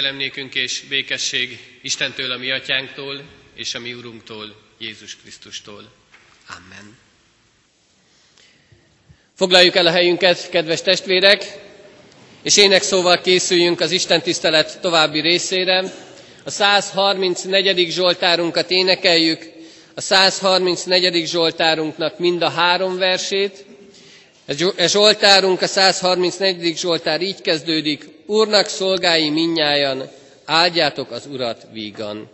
Gyelem nékünk és békesség Istentől, a mi atyánktól, és a mi Urunktól, Jézus Krisztustól. Amen. Foglaljuk el a helyünket, kedves testvérek, és ének szóval készüljünk az Isten tisztelet további részére. A 134. Zsoltárunkat énekeljük, a 134. Zsoltárunknak mind a három versét. A Zsoltárunk, a 134. Zsoltár így kezdődik, Úrnak szolgái minnyájan, áldjátok az Urat vígan.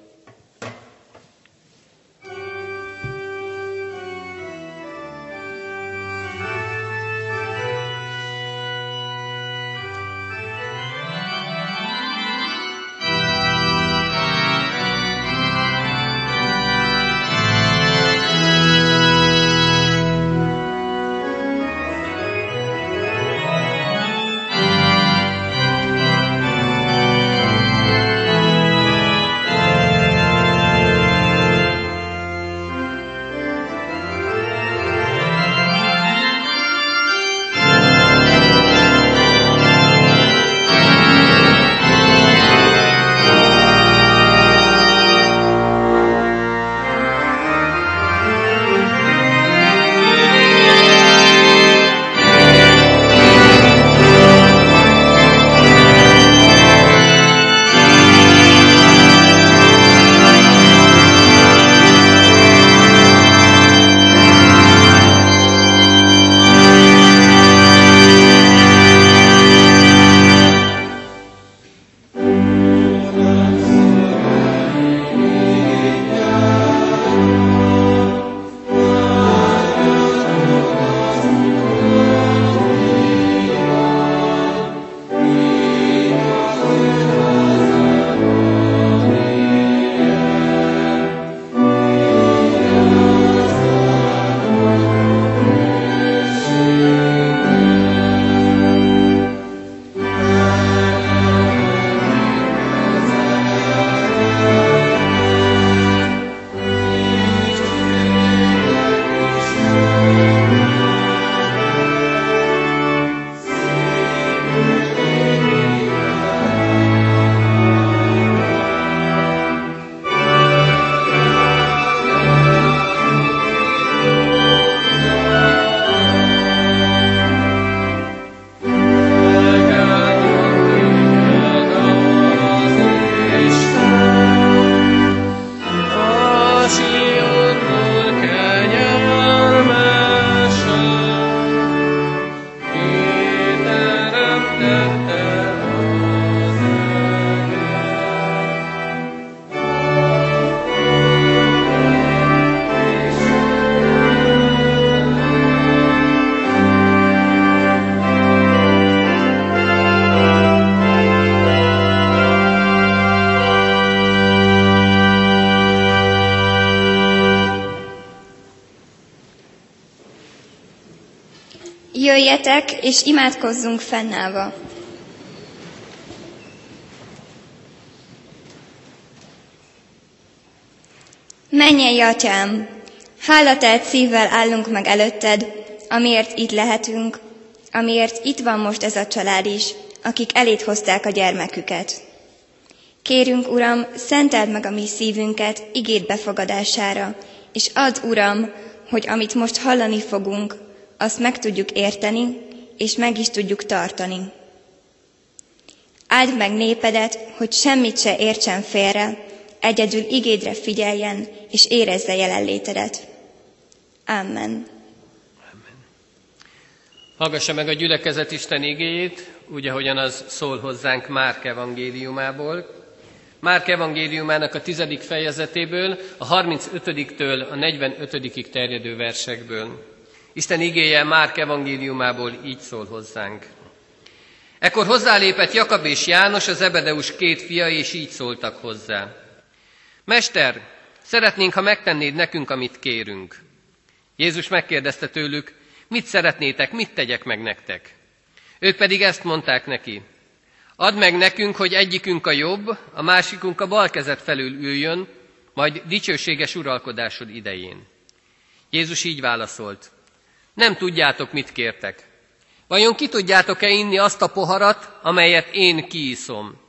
Jöjjetek, és imádkozzunk fennállva. Mennyei atyám, hálatelt szívvel állunk meg előtted, amiért itt lehetünk, amiért itt van most ez a család is, akik elét hozták a gyermeküket. Kérünk, Uram, szenteld meg a mi szívünket igét befogadására, és add, Uram, hogy amit most hallani fogunk, azt meg tudjuk érteni, és meg is tudjuk tartani. Áld meg népedet, hogy semmit se értsen félre, egyedül igédre figyeljen, és érezze jelenlétedet. Amen. Hallgassa meg a gyülekezet Isten igéjét, úgy, ahogyan az szól hozzánk Márk evangéliumából. Márk evangéliumának a tizedik fejezetéből, a 35-től a 45-ig terjedő versekből. Isten igéje Márk evangéliumából így szól hozzánk. Ekkor hozzálépett Jakab és János, az Ebedeus két fia, és így szóltak hozzá. Mester, szeretnénk, ha megtennéd nekünk, amit kérünk. Jézus megkérdezte tőlük, mit szeretnétek, mit tegyek meg nektek? Ők pedig ezt mondták neki. Add meg nekünk, hogy egyikünk a jobb, a másikunk a bal kezet felül üljön, majd dicsőséges uralkodásod idején. Jézus így válaszolt. Nem tudjátok, mit kértek. Vajon ki tudjátok-e inni azt a poharat, amelyet én kiiszom?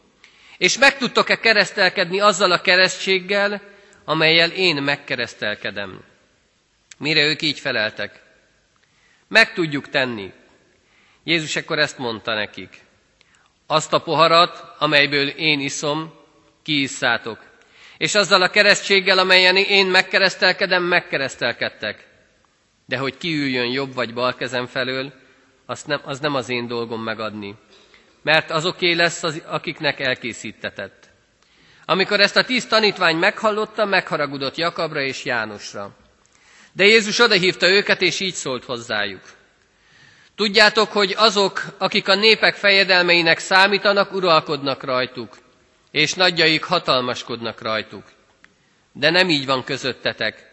És meg tudtok-e keresztelkedni azzal a keresztséggel, amelyel én megkeresztelkedem? Mire ők így feleltek? Meg tudjuk tenni. Jézus ekkor ezt mondta nekik. Azt a poharat, amelyből én iszom, kiisszátok. És azzal a keresztséggel, amelyen én megkeresztelkedem, megkeresztelkedtek. De hogy kiüljön jobb vagy bal kezem felől, azt nem, az nem az én dolgom megadni. Mert azoké lesz, az, akiknek elkészítetett. Amikor ezt a tíz tanítvány meghallotta, megharagudott Jakabra és Jánosra. De Jézus odahívta őket, és így szólt hozzájuk. Tudjátok, hogy azok, akik a népek fejedelmeinek számítanak, uralkodnak rajtuk, és nagyjaik hatalmaskodnak rajtuk. De nem így van közöttetek,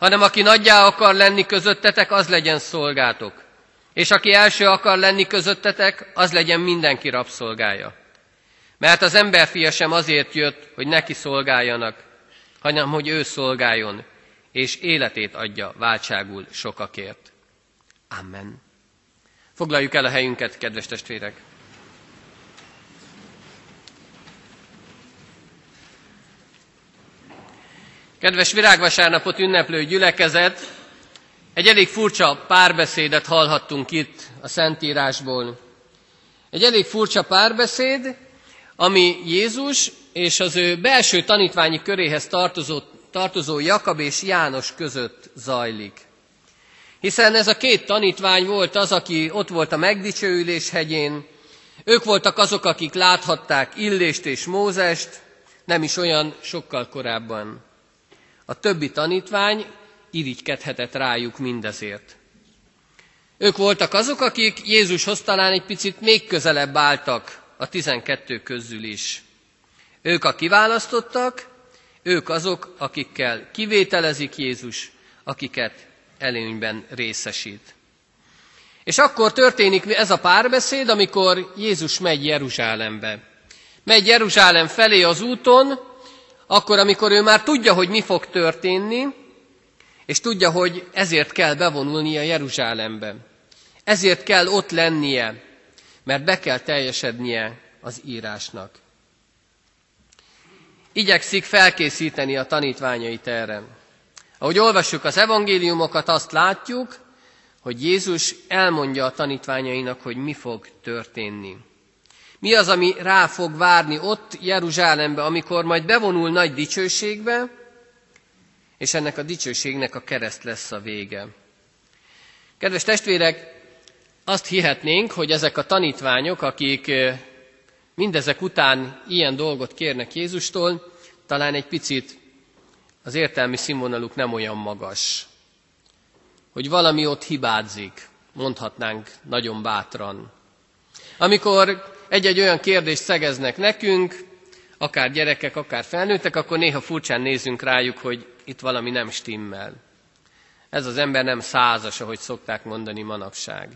hanem aki nagyjá akar lenni közöttetek, az legyen szolgátok. És aki első akar lenni közöttetek, az legyen mindenki rabszolgája. Mert az emberfia sem azért jött, hogy neki szolgáljanak, hanem hogy ő szolgáljon, és életét adja váltságul sokakért. Amen. Foglaljuk el a helyünket, kedves testvérek! Kedves virágvasárnapot ünneplő gyülekezet, egy elég furcsa párbeszédet hallhattunk itt a Szentírásból. Egy elég furcsa párbeszéd, ami Jézus és az ő belső tanítványi köréhez tartozó, tartozó Jakab és János között zajlik. Hiszen ez a két tanítvány volt az, aki ott volt a megdicsőülés hegyén, ők voltak azok, akik láthatták Illést és Mózest, nem is olyan sokkal korábban. A többi tanítvány irigykedhetett rájuk mindezért. Ők voltak azok, akik Jézushoz talán egy picit még közelebb álltak a tizenkettő közül is. Ők a kiválasztottak, ők azok, akikkel kivételezik Jézus, akiket előnyben részesít. És akkor történik ez a párbeszéd, amikor Jézus megy Jeruzsálembe. Megy Jeruzsálem felé az úton, akkor, amikor ő már tudja, hogy mi fog történni, és tudja, hogy ezért kell bevonulnia Jeruzsálembe. Ezért kell ott lennie, mert be kell teljesednie az írásnak. Igyekszik felkészíteni a tanítványait erre. Ahogy olvassuk az evangéliumokat, azt látjuk, hogy Jézus elmondja a tanítványainak, hogy mi fog történni. Mi az, ami rá fog várni ott Jeruzsálembe, amikor majd bevonul nagy dicsőségbe, és ennek a dicsőségnek a kereszt lesz a vége. Kedves testvérek, azt hihetnénk, hogy ezek a tanítványok, akik mindezek után ilyen dolgot kérnek Jézustól, talán egy picit az értelmi színvonaluk nem olyan magas. Hogy valami ott hibázik, mondhatnánk nagyon bátran. Amikor egy-egy olyan kérdést szegeznek nekünk, akár gyerekek, akár felnőttek, akkor néha furcsán nézünk rájuk, hogy itt valami nem stimmel. Ez az ember nem százas, ahogy szokták mondani manapság.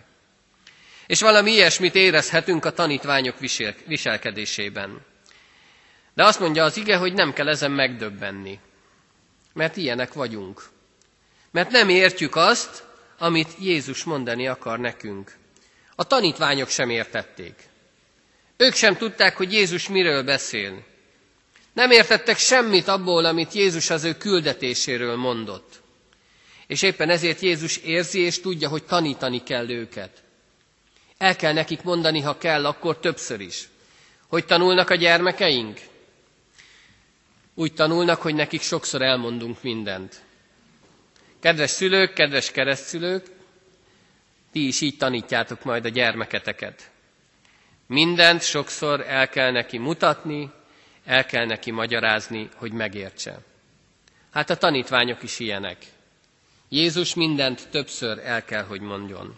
És valami ilyesmit érezhetünk a tanítványok viselkedésében. De azt mondja az ige, hogy nem kell ezen megdöbbenni. Mert ilyenek vagyunk. Mert nem értjük azt, amit Jézus mondani akar nekünk. A tanítványok sem értették. Ők sem tudták, hogy Jézus miről beszél. Nem értettek semmit abból, amit Jézus az ő küldetéséről mondott. És éppen ezért Jézus érzi és tudja, hogy tanítani kell őket. El kell nekik mondani, ha kell, akkor többször is. Hogy tanulnak a gyermekeink? Úgy tanulnak, hogy nekik sokszor elmondunk mindent. Kedves szülők, kedves keresztszülők, ti is így tanítjátok majd a gyermeketeket. Mindent sokszor el kell neki mutatni, el kell neki magyarázni, hogy megértse. Hát a tanítványok is ilyenek. Jézus mindent többször el kell, hogy mondjon.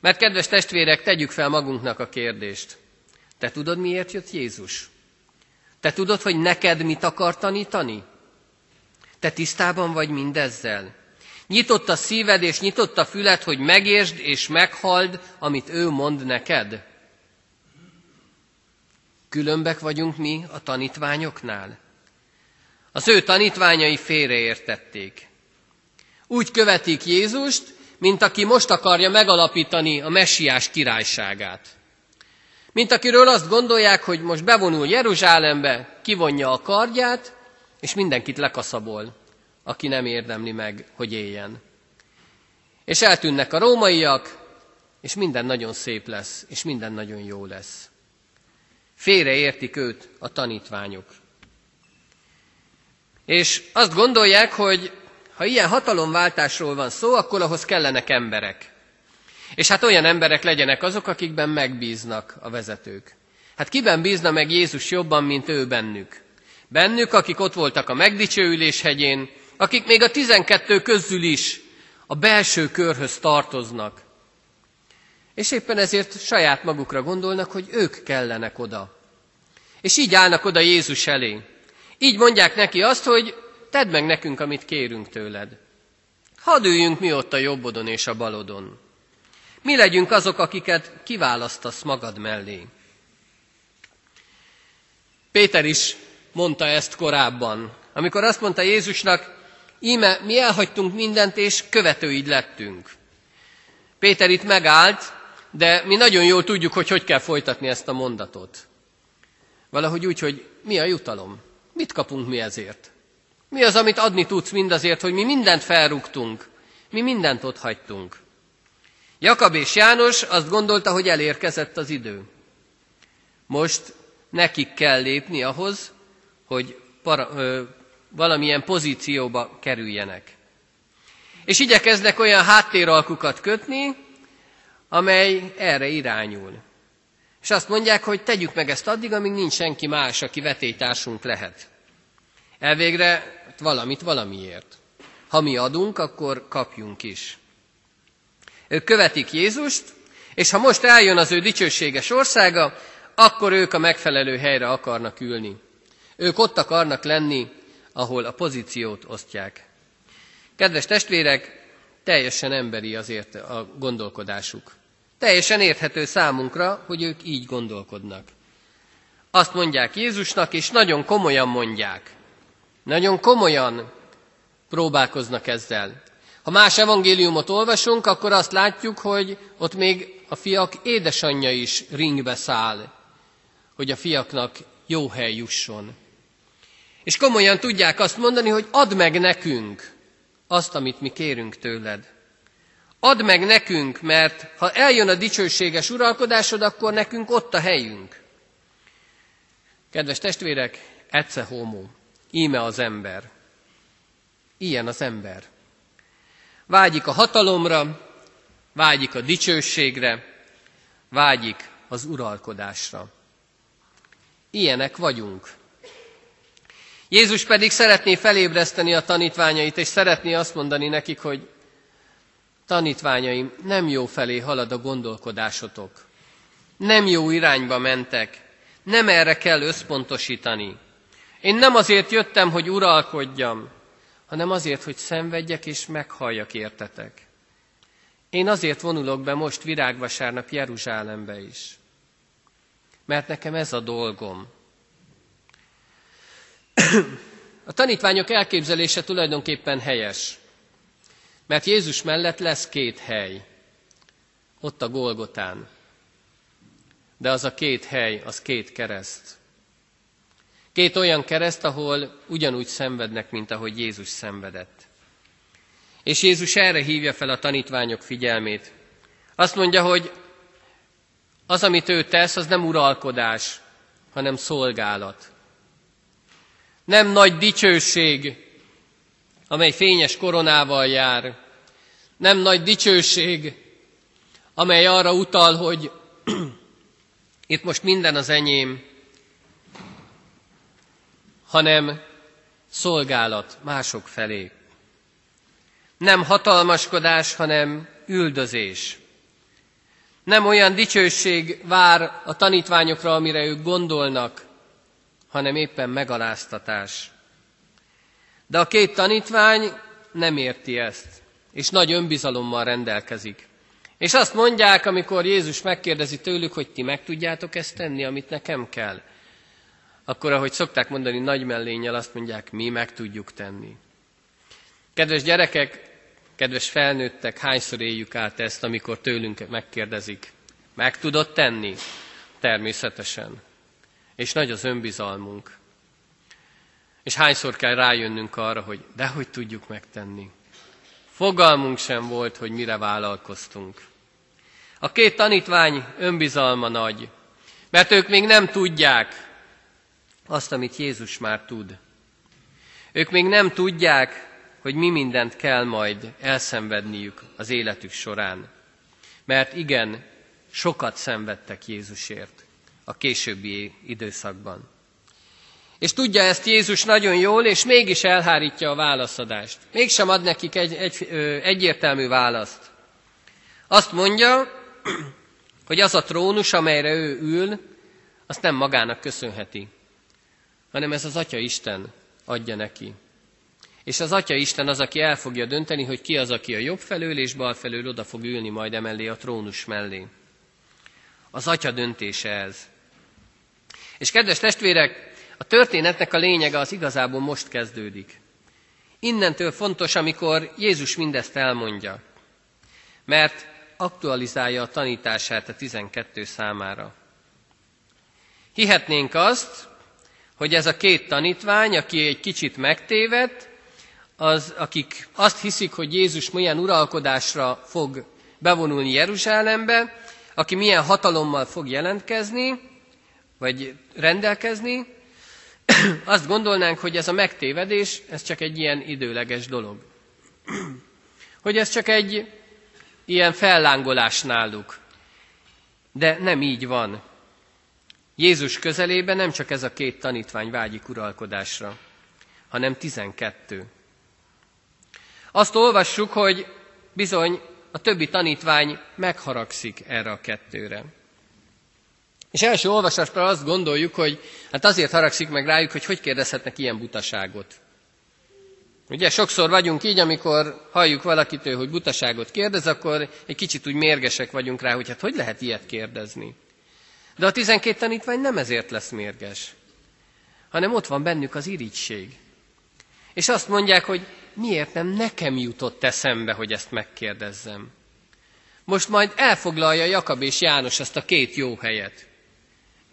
Mert kedves testvérek, tegyük fel magunknak a kérdést. Te tudod, miért jött Jézus? Te tudod, hogy neked mit akar tanítani? Te tisztában vagy mindezzel? Nyitott a szíved és nyitott a füled, hogy megértsd és meghald, amit ő mond neked? Különbek vagyunk mi a tanítványoknál? Az ő tanítványai félreértették. Úgy követik Jézust, mint aki most akarja megalapítani a messiás királyságát. Mint akiről azt gondolják, hogy most bevonul Jeruzsálembe, kivonja a kardját, és mindenkit lekaszabol, aki nem érdemli meg, hogy éljen. És eltűnnek a rómaiak, és minden nagyon szép lesz, és minden nagyon jó lesz. Félreértik őt a tanítványok. És azt gondolják, hogy ha ilyen hatalomváltásról van szó, akkor ahhoz kellenek emberek. És hát olyan emberek legyenek azok, akikben megbíznak a vezetők. Hát kiben bízna meg Jézus jobban, mint ő bennük? Bennük, akik ott voltak a megdicsőülés hegyén, akik még a tizenkettő közül is a belső körhöz tartoznak. És éppen ezért saját magukra gondolnak, hogy ők kellenek oda. És így állnak oda Jézus elé. Így mondják neki azt, hogy tedd meg nekünk, amit kérünk tőled. Hadd üljünk mi ott a jobbodon és a balodon. Mi legyünk azok, akiket kiválasztasz magad mellé. Péter is mondta ezt korábban, amikor azt mondta Jézusnak, íme mi elhagytunk mindent, és követőid lettünk. Péter itt megállt, de mi nagyon jól tudjuk, hogy hogy kell folytatni ezt a mondatot. Valahogy úgy, hogy mi a jutalom? Mit kapunk mi ezért? Mi az, amit adni tudsz mindazért, hogy mi mindent felrúgtunk, mi mindent ott hagytunk? Jakab és János azt gondolta, hogy elérkezett az idő. Most nekik kell lépni ahhoz, hogy para, ö, valamilyen pozícióba kerüljenek. És igyekeznek olyan háttéralkukat kötni, amely erre irányul. És azt mondják, hogy tegyük meg ezt addig, amíg nincs senki más, aki vetélytársunk lehet. Elvégre valamit valamiért. Ha mi adunk, akkor kapjunk is. Ők követik Jézust, és ha most eljön az ő dicsőséges országa, akkor ők a megfelelő helyre akarnak ülni. Ők ott akarnak lenni, ahol a pozíciót osztják. Kedves testvérek, teljesen emberi azért a gondolkodásuk. Teljesen érthető számunkra, hogy ők így gondolkodnak. Azt mondják Jézusnak, és nagyon komolyan mondják. Nagyon komolyan próbálkoznak ezzel. Ha más evangéliumot olvasunk, akkor azt látjuk, hogy ott még a fiak édesanyja is ringbe száll, hogy a fiaknak jó hely jusson. És komolyan tudják azt mondani, hogy add meg nekünk azt, amit mi kérünk tőled. Add meg nekünk, mert ha eljön a dicsőséges uralkodásod, akkor nekünk ott a helyünk. Kedves testvérek, ece homo, íme az ember. Ilyen az ember. Vágyik a hatalomra, vágyik a dicsőségre, vágyik az uralkodásra. Ilyenek vagyunk. Jézus pedig szeretné felébreszteni a tanítványait, és szeretné azt mondani nekik, hogy tanítványaim, nem jó felé halad a gondolkodásotok. Nem jó irányba mentek. Nem erre kell összpontosítani. Én nem azért jöttem, hogy uralkodjam, hanem azért, hogy szenvedjek és meghalljak értetek. Én azért vonulok be most virágvasárnap Jeruzsálembe is. Mert nekem ez a dolgom. A tanítványok elképzelése tulajdonképpen helyes. Mert Jézus mellett lesz két hely. Ott a Golgotán. De az a két hely, az két kereszt. Két olyan kereszt, ahol ugyanúgy szenvednek, mint ahogy Jézus szenvedett. És Jézus erre hívja fel a tanítványok figyelmét. Azt mondja, hogy az, amit ő tesz, az nem uralkodás, hanem szolgálat. Nem nagy dicsőség, amely fényes koronával jár. Nem nagy dicsőség, amely arra utal, hogy itt most minden az enyém, hanem szolgálat mások felé. Nem hatalmaskodás, hanem üldözés. Nem olyan dicsőség vár a tanítványokra, amire ők gondolnak, hanem éppen megaláztatás. De a két tanítvány nem érti ezt, és nagy önbizalommal rendelkezik. És azt mondják, amikor Jézus megkérdezi tőlük, hogy ti meg tudjátok ezt tenni, amit nekem kell, akkor, ahogy szokták mondani, nagy mellénnyel azt mondják, mi meg tudjuk tenni. Kedves gyerekek, kedves felnőttek, hányszor éljük át ezt, amikor tőlünk megkérdezik, meg tudod tenni? természetesen. És nagy az önbizalmunk. És hányszor kell rájönnünk arra, hogy dehogy tudjuk megtenni. Fogalmunk sem volt, hogy mire vállalkoztunk. A két tanítvány önbizalma nagy, mert ők még nem tudják azt, amit Jézus már tud. Ők még nem tudják, hogy mi mindent kell majd elszenvedniük az életük során. Mert igen, sokat szenvedtek Jézusért a későbbi időszakban. És tudja ezt Jézus nagyon jól, és mégis elhárítja a válaszadást. Mégsem ad nekik egy, egy, ö, egyértelmű választ. Azt mondja, hogy az a trónus, amelyre ő ül, azt nem magának köszönheti, hanem ez az Atya Isten adja neki. És az Atya Isten az, aki el fogja dönteni, hogy ki az, aki a jobb felől és bal felől oda fog ülni majd emellé a trónus mellé. Az Atya döntése ez. És kedves testvérek, a történetnek a lényege az igazából most kezdődik. Innentől fontos, amikor Jézus mindezt elmondja, mert aktualizálja a tanítását a 12 számára. Hihetnénk azt, hogy ez a két tanítvány, aki egy kicsit megtévedt, az, akik azt hiszik, hogy Jézus milyen uralkodásra fog bevonulni Jeruzsálembe, aki milyen hatalommal fog jelentkezni, vagy rendelkezni, azt gondolnánk, hogy ez a megtévedés, ez csak egy ilyen időleges dolog. Hogy ez csak egy ilyen fellángolás náluk. De nem így van. Jézus közelében nem csak ez a két tanítvány vágyik uralkodásra, hanem tizenkettő. Azt olvassuk, hogy bizony a többi tanítvány megharagszik erre a kettőre. És első olvasásra azt gondoljuk, hogy hát azért haragszik meg rájuk, hogy hogy kérdezhetnek ilyen butaságot. Ugye sokszor vagyunk így, amikor halljuk valakitől, hogy butaságot kérdez, akkor egy kicsit úgy mérgesek vagyunk rá, hogy hát hogy lehet ilyet kérdezni. De a tizenkét tanítvány nem ezért lesz mérges, hanem ott van bennük az irigység. És azt mondják, hogy miért nem nekem jutott eszembe, hogy ezt megkérdezzem. Most majd elfoglalja Jakab és János ezt a két jó helyet.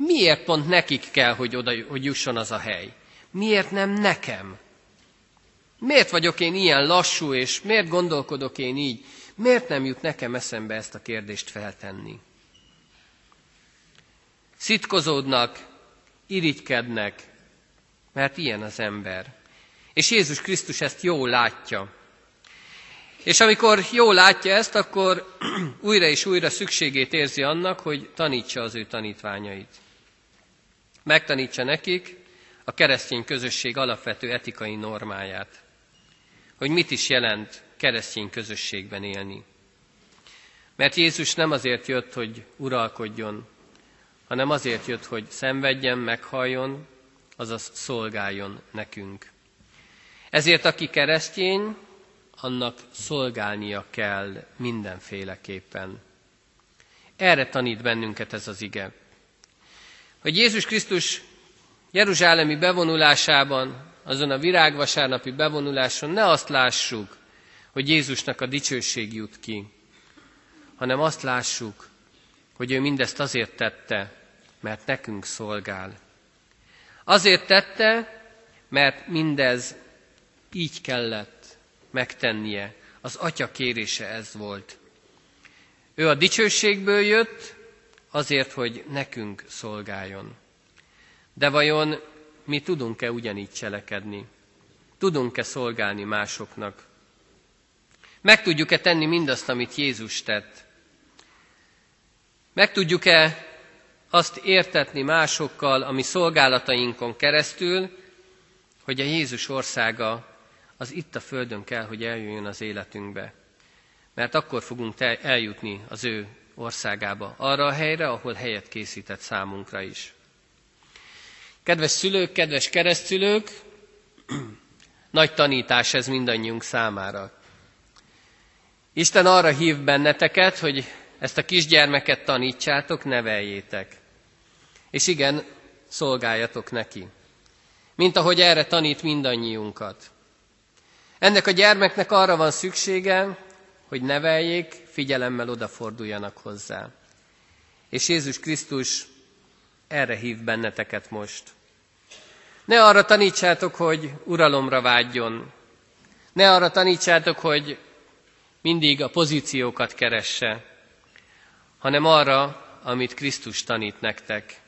Miért pont nekik kell, hogy oda hogy jusson az a hely? Miért nem nekem? Miért vagyok én ilyen lassú, és miért gondolkodok én így? Miért nem jut nekem eszembe ezt a kérdést feltenni? Szitkozódnak, irigykednek, mert ilyen az ember. És Jézus Krisztus ezt jól látja. És amikor jól látja ezt, akkor újra és újra szükségét érzi annak, hogy tanítsa az ő tanítványait. Megtanítsa nekik a keresztény közösség alapvető etikai normáját. Hogy mit is jelent keresztény közösségben élni. Mert Jézus nem azért jött, hogy uralkodjon, hanem azért jött, hogy szenvedjen, meghalljon, azaz szolgáljon nekünk. Ezért aki keresztény, annak szolgálnia kell mindenféleképpen. Erre tanít bennünket ez az ige. Hogy Jézus Krisztus Jeruzsálemi bevonulásában, azon a virágvasárnapi bevonuláson ne azt lássuk, hogy Jézusnak a dicsőség jut ki, hanem azt lássuk, hogy ő mindezt azért tette, mert nekünk szolgál. Azért tette, mert mindez így kellett megtennie. Az atya kérése ez volt. Ő a dicsőségből jött, azért, hogy nekünk szolgáljon. De vajon mi tudunk-e ugyanígy cselekedni? Tudunk-e szolgálni másoknak? Meg tudjuk-e tenni mindazt, amit Jézus tett? Meg tudjuk-e azt értetni másokkal, ami szolgálatainkon keresztül, hogy a Jézus országa az itt a Földön kell, hogy eljöjjön az életünkbe. Mert akkor fogunk eljutni az ő országába, arra a helyre, ahol helyet készített számunkra is. Kedves szülők, kedves keresztülők, nagy tanítás ez mindannyiunk számára. Isten arra hív benneteket, hogy ezt a kisgyermeket tanítsátok, neveljétek. És igen, szolgáljatok neki. Mint ahogy erre tanít mindannyiunkat. Ennek a gyermeknek arra van szüksége, hogy neveljék, figyelemmel odaforduljanak hozzá. És Jézus Krisztus erre hív benneteket most. Ne arra tanítsátok, hogy uralomra vágyjon. Ne arra tanítsátok, hogy mindig a pozíciókat keresse, hanem arra, amit Krisztus tanít nektek,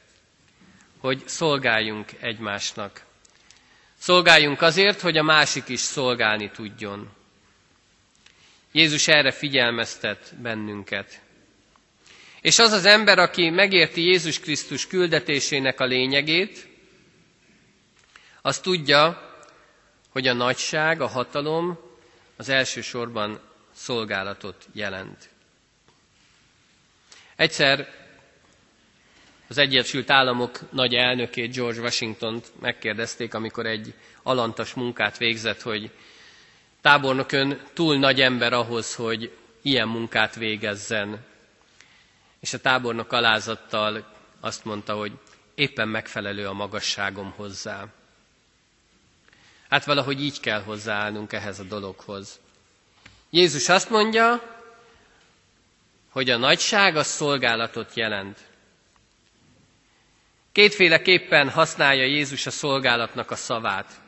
hogy szolgáljunk egymásnak. Szolgáljunk azért, hogy a másik is szolgálni tudjon. Jézus erre figyelmeztet bennünket. És az az ember, aki megérti Jézus Krisztus küldetésének a lényegét, az tudja, hogy a nagyság, a hatalom az elsősorban szolgálatot jelent. Egyszer az Egyesült Államok nagy elnökét, George Washington-t megkérdezték, amikor egy alantas munkát végzett, hogy tábornok ön túl nagy ember ahhoz, hogy ilyen munkát végezzen. És a tábornok alázattal azt mondta, hogy éppen megfelelő a magasságom hozzá. Hát valahogy így kell hozzáállnunk ehhez a dologhoz. Jézus azt mondja, hogy a nagyság a szolgálatot jelent. Kétféleképpen használja Jézus a szolgálatnak a szavát.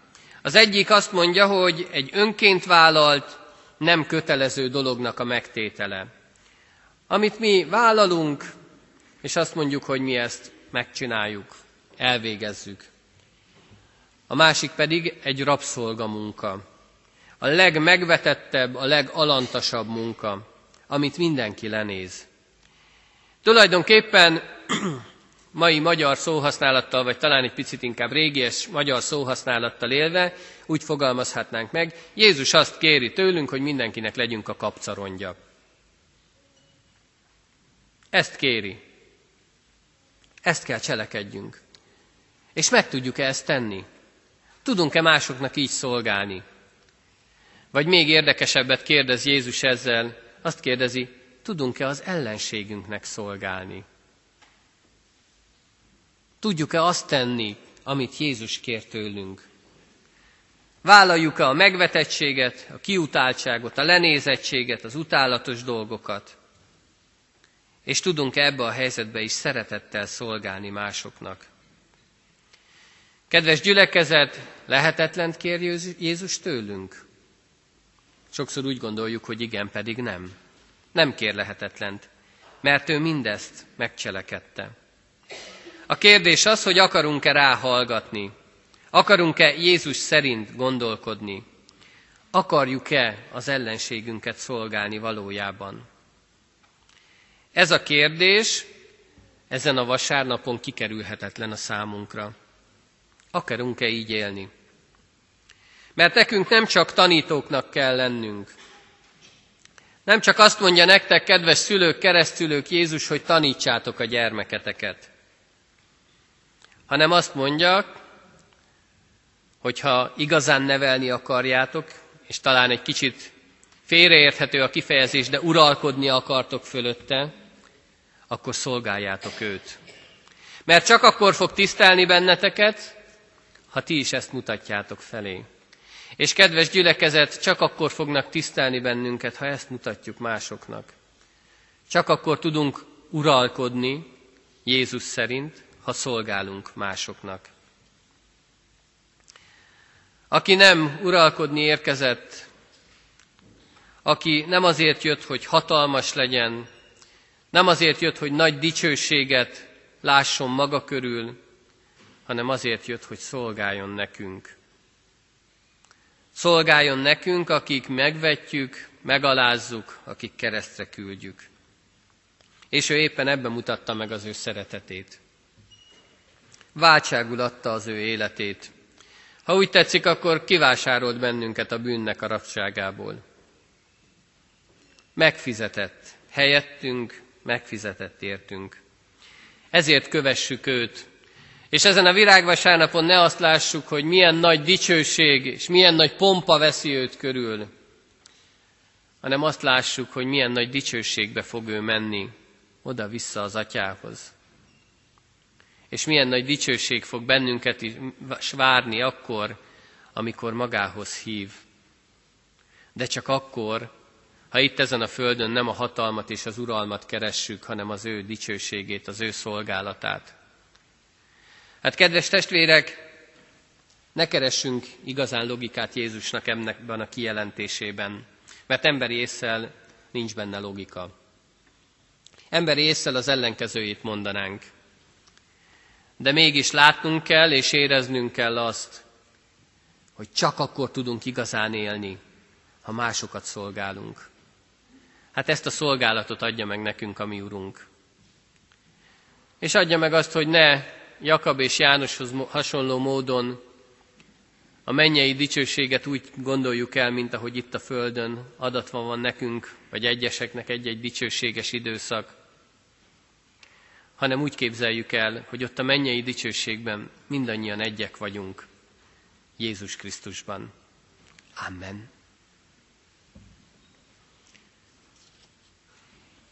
Az egyik azt mondja, hogy egy önként vállalt, nem kötelező dolognak a megtétele. Amit mi vállalunk, és azt mondjuk, hogy mi ezt megcsináljuk, elvégezzük. A másik pedig egy rabszolgamunka. A legmegvetettebb, a legalantasabb munka, amit mindenki lenéz. Tulajdonképpen mai magyar szóhasználattal, vagy talán egy picit inkább régies magyar szóhasználattal élve, úgy fogalmazhatnánk meg, Jézus azt kéri tőlünk, hogy mindenkinek legyünk a kapcarondja. Ezt kéri. Ezt kell cselekedjünk. És meg tudjuk-e ezt tenni? Tudunk-e másoknak így szolgálni? Vagy még érdekesebbet kérdez Jézus ezzel, azt kérdezi, tudunk-e az ellenségünknek szolgálni? Tudjuk-e azt tenni, amit Jézus kér tőlünk? Vállaljuk-e a megvetettséget, a kiutáltságot, a lenézettséget, az utálatos dolgokat? És tudunk-e ebbe a helyzetbe is szeretettel szolgálni másoknak? Kedves gyülekezet, lehetetlent kér Jézus tőlünk? Sokszor úgy gondoljuk, hogy igen, pedig nem. Nem kér lehetetlent, mert ő mindezt megcselekedte. A kérdés az, hogy akarunk-e ráhallgatni, akarunk-e Jézus szerint gondolkodni, akarjuk-e az ellenségünket szolgálni valójában. Ez a kérdés ezen a vasárnapon kikerülhetetlen a számunkra. Akarunk-e így élni? Mert nekünk nem csak tanítóknak kell lennünk. Nem csak azt mondja nektek, kedves szülők, keresztülők, Jézus, hogy tanítsátok a gyermeketeket, hanem azt mondja, hogy ha igazán nevelni akarjátok, és talán egy kicsit félreérthető a kifejezés, de uralkodni akartok fölötte, akkor szolgáljátok őt. Mert csak akkor fog tisztelni benneteket, ha ti is ezt mutatjátok felé. És kedves gyülekezet, csak akkor fognak tisztelni bennünket, ha ezt mutatjuk másoknak. Csak akkor tudunk uralkodni Jézus szerint, ha szolgálunk másoknak. Aki nem uralkodni érkezett, aki nem azért jött, hogy hatalmas legyen, nem azért jött, hogy nagy dicsőséget lásson maga körül, hanem azért jött, hogy szolgáljon nekünk. Szolgáljon nekünk, akik megvetjük, megalázzuk, akik keresztre küldjük. És ő éppen ebben mutatta meg az ő szeretetét. Váltságul adta az ő életét. Ha úgy tetszik, akkor kivásárolt bennünket a bűnnek a rabságából. Megfizetett, helyettünk, megfizetett értünk. Ezért kövessük őt, és ezen a virágvasárnapon ne azt lássuk, hogy milyen nagy dicsőség és milyen nagy pompa veszi őt körül, hanem azt lássuk, hogy milyen nagy dicsőségbe fog ő menni oda-vissza az atyához. És milyen nagy dicsőség fog bennünket is várni akkor, amikor magához hív. De csak akkor, ha itt ezen a földön nem a hatalmat és az uralmat keressük, hanem az ő dicsőségét, az ő szolgálatát. Hát kedves testvérek, ne keressünk igazán logikát Jézusnak ebben a kijelentésében, mert emberi észsel nincs benne logika. Emberi észsel az ellenkezőjét mondanánk. De mégis látnunk kell és éreznünk kell azt, hogy csak akkor tudunk igazán élni, ha másokat szolgálunk. Hát ezt a szolgálatot adja meg nekünk a mi Urunk. És adja meg azt, hogy ne Jakab és Jánoshoz hasonló módon a mennyei dicsőséget úgy gondoljuk el, mint ahogy itt a Földön adatva van nekünk, vagy egyeseknek egy-egy dicsőséges időszak, hanem úgy képzeljük el, hogy ott a mennyei dicsőségben mindannyian egyek vagyunk Jézus Krisztusban. Amen.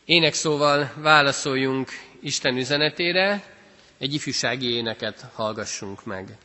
Ének szóval válaszoljunk Isten üzenetére, egy ifjúsági éneket hallgassunk meg.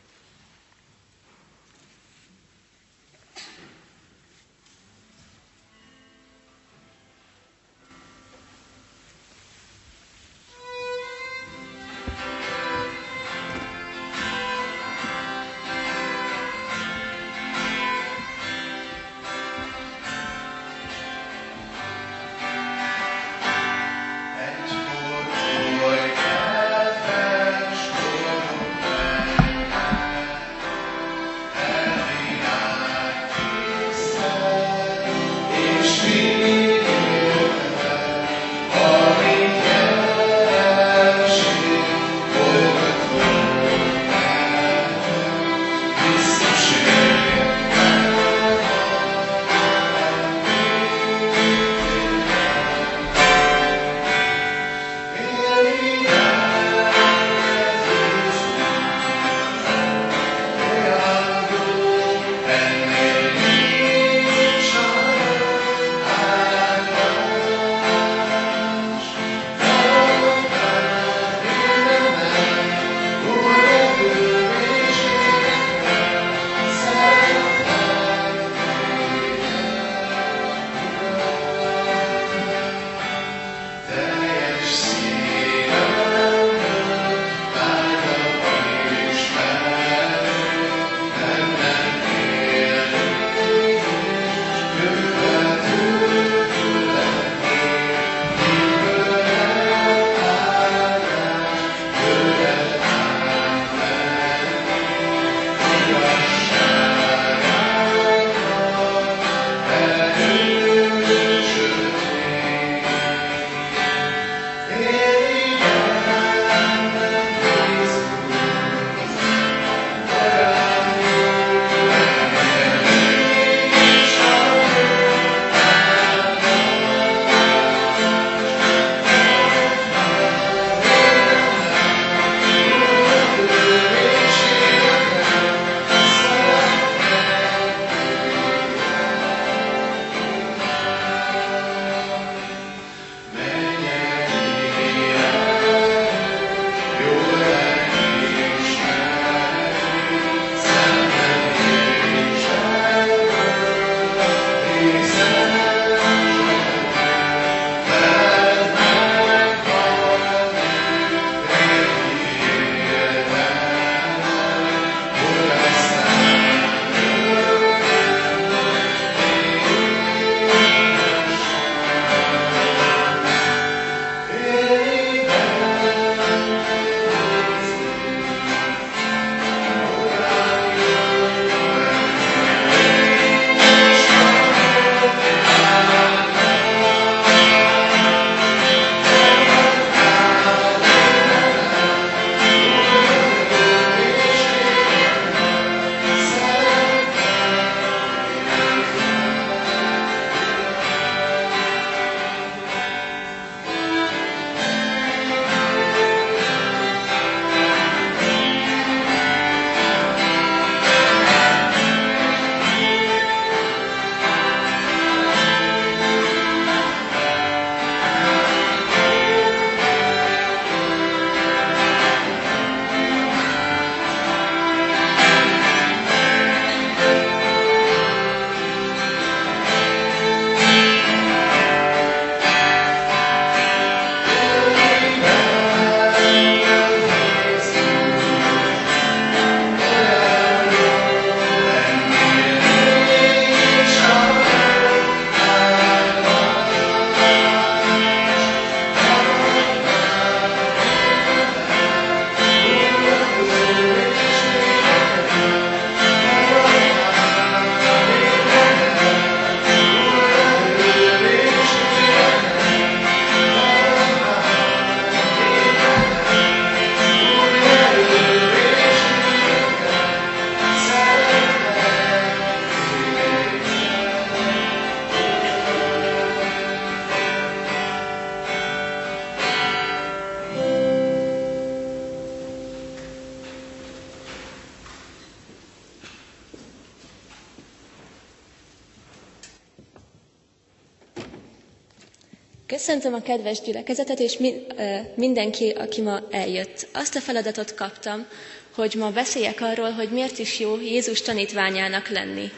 A kedves gyülekezetet, és mindenki, aki ma eljött. Azt a feladatot kaptam, hogy ma beszéljek arról, hogy miért is jó Jézus tanítványának lenni.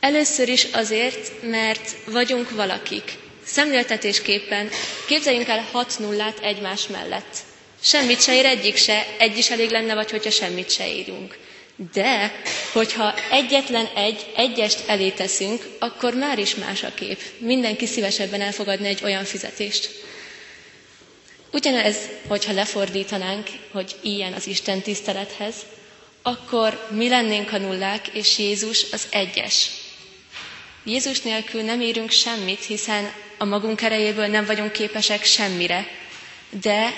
Először is azért, mert vagyunk valakik. Szemléltetésképpen képzeljünk el hat nullát egymás mellett. Semmit se ér egyik se, egy is elég lenne, vagy hogyha semmit se írunk. De, hogyha egyetlen egy, egyest elé teszünk, akkor már is más a kép. Mindenki szívesebben elfogadna egy olyan fizetést. Ugyanez, hogyha lefordítanánk, hogy ilyen az Isten tisztelethez, akkor mi lennénk a nullák, és Jézus az egyes. Jézus nélkül nem írunk semmit, hiszen a magunk erejéből nem vagyunk képesek semmire, de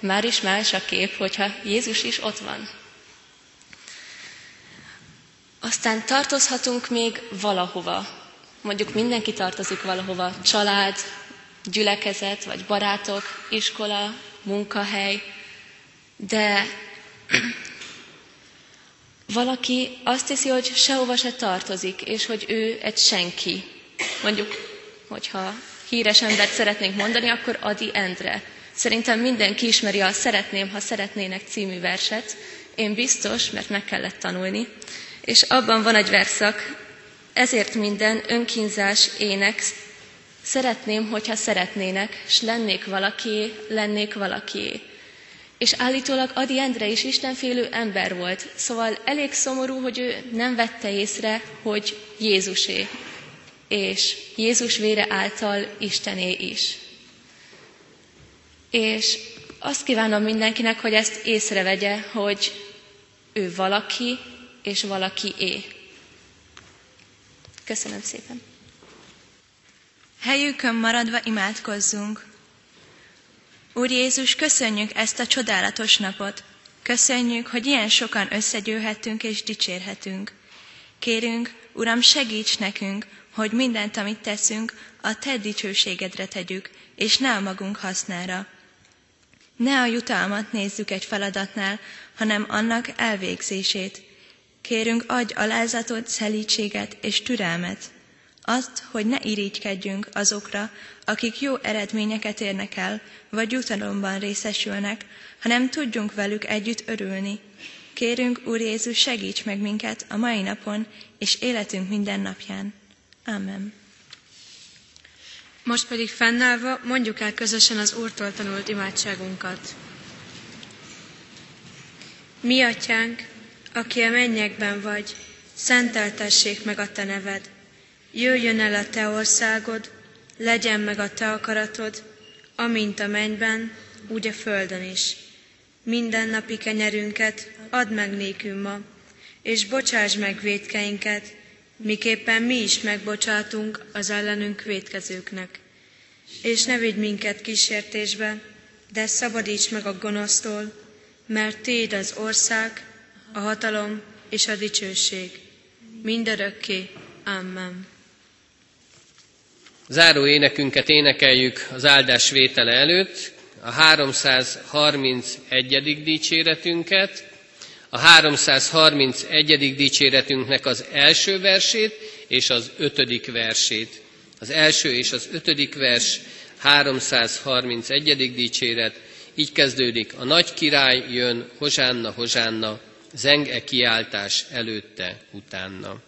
már is más a kép, hogyha Jézus is ott van. Aztán tartozhatunk még valahova. Mondjuk mindenki tartozik valahova, család, gyülekezet, vagy barátok, iskola, munkahely, de valaki azt hiszi, hogy sehova se tartozik, és hogy ő egy senki. Mondjuk, hogyha híres embert szeretnénk mondani, akkor Adi Endre. Szerintem mindenki ismeri a Szeretném, ha szeretnének című verset. Én biztos, mert meg kellett tanulni. És abban van egy verszak, ezért minden önkínzás ének, szeretném, hogyha szeretnének, s lennék valaki, lennék valaki. És állítólag Adi Endre is istenfélő ember volt, szóval elég szomorú, hogy ő nem vette észre, hogy Jézusé, és Jézus vére által Istené is. És azt kívánom mindenkinek, hogy ezt észrevegye, hogy ő valaki, és valaki é. Köszönöm szépen. Helyükön maradva imádkozzunk. Úr Jézus, köszönjük ezt a csodálatos napot. Köszönjük, hogy ilyen sokan összegyűlhetünk és dicsérhetünk. Kérünk, Uram, segíts nekünk, hogy mindent, amit teszünk, a Te dicsőségedre tegyük, és ne a magunk hasznára. Ne a jutalmat nézzük egy feladatnál, hanem annak elvégzését. Kérünk, adj alázatot, szelítséget és türelmet. Azt, hogy ne irigykedjünk azokra, akik jó eredményeket érnek el, vagy jutalomban részesülnek, hanem tudjunk velük együtt örülni. Kérünk, Úr Jézus, segíts meg minket a mai napon és életünk minden napján. Amen. Most pedig fennállva mondjuk el közösen az Úrtól tanult imádságunkat. Mi atyánk, aki a mennyekben vagy, szenteltessék meg a te neved. Jöjjön el a te országod, legyen meg a te akaratod, amint a mennyben, úgy a földön is. Minden napi kenyerünket add meg nékünk ma, és bocsáss meg védkeinket, miképpen mi is megbocsátunk az ellenünk védkezőknek. És ne vigy minket kísértésbe, de szabadíts meg a gonosztól, mert Téd az ország, a hatalom és a dicsőség. Mindörökké. Amen. Záró énekünket énekeljük az áldás vétele előtt, a 331. dicséretünket, a 331. dicséretünknek az első versét és az ötödik versét. Az első és az ötödik vers 331. dicséret, így kezdődik, a nagy király jön, hozsánna, hozsánna, zeng-e kiáltás előtte, utána.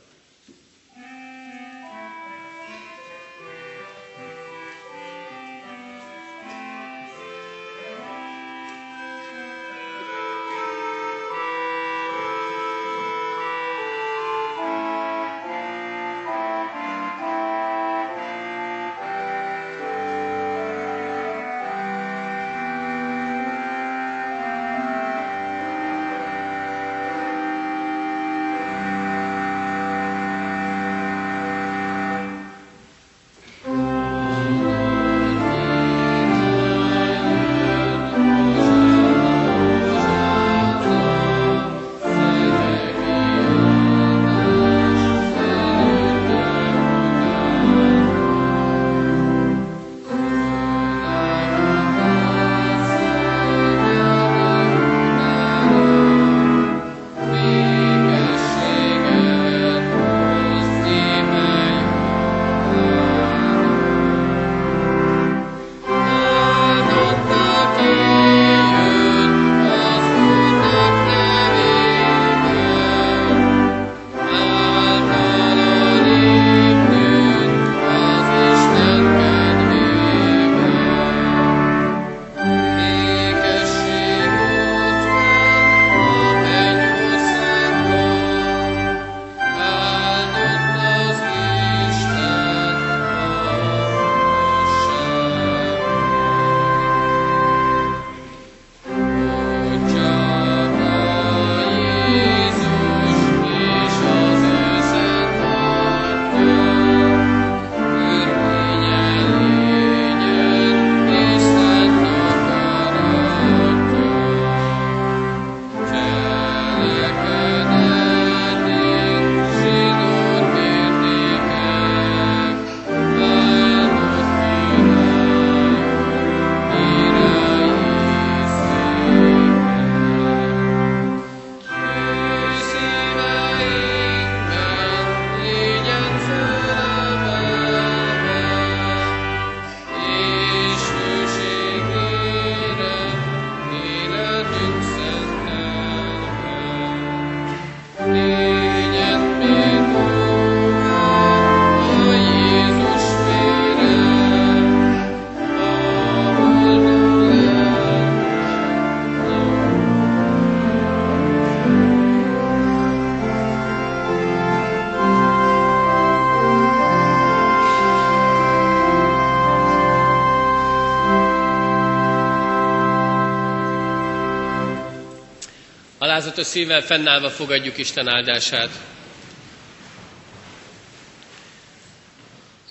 Alázatos szívvel fennállva fogadjuk Isten áldását.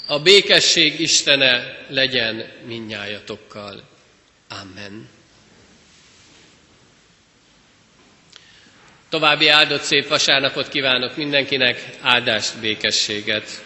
A békesség Istene legyen minnyájatokkal. Amen. További áldott szép vasárnapot kívánok mindenkinek, áldást, békességet!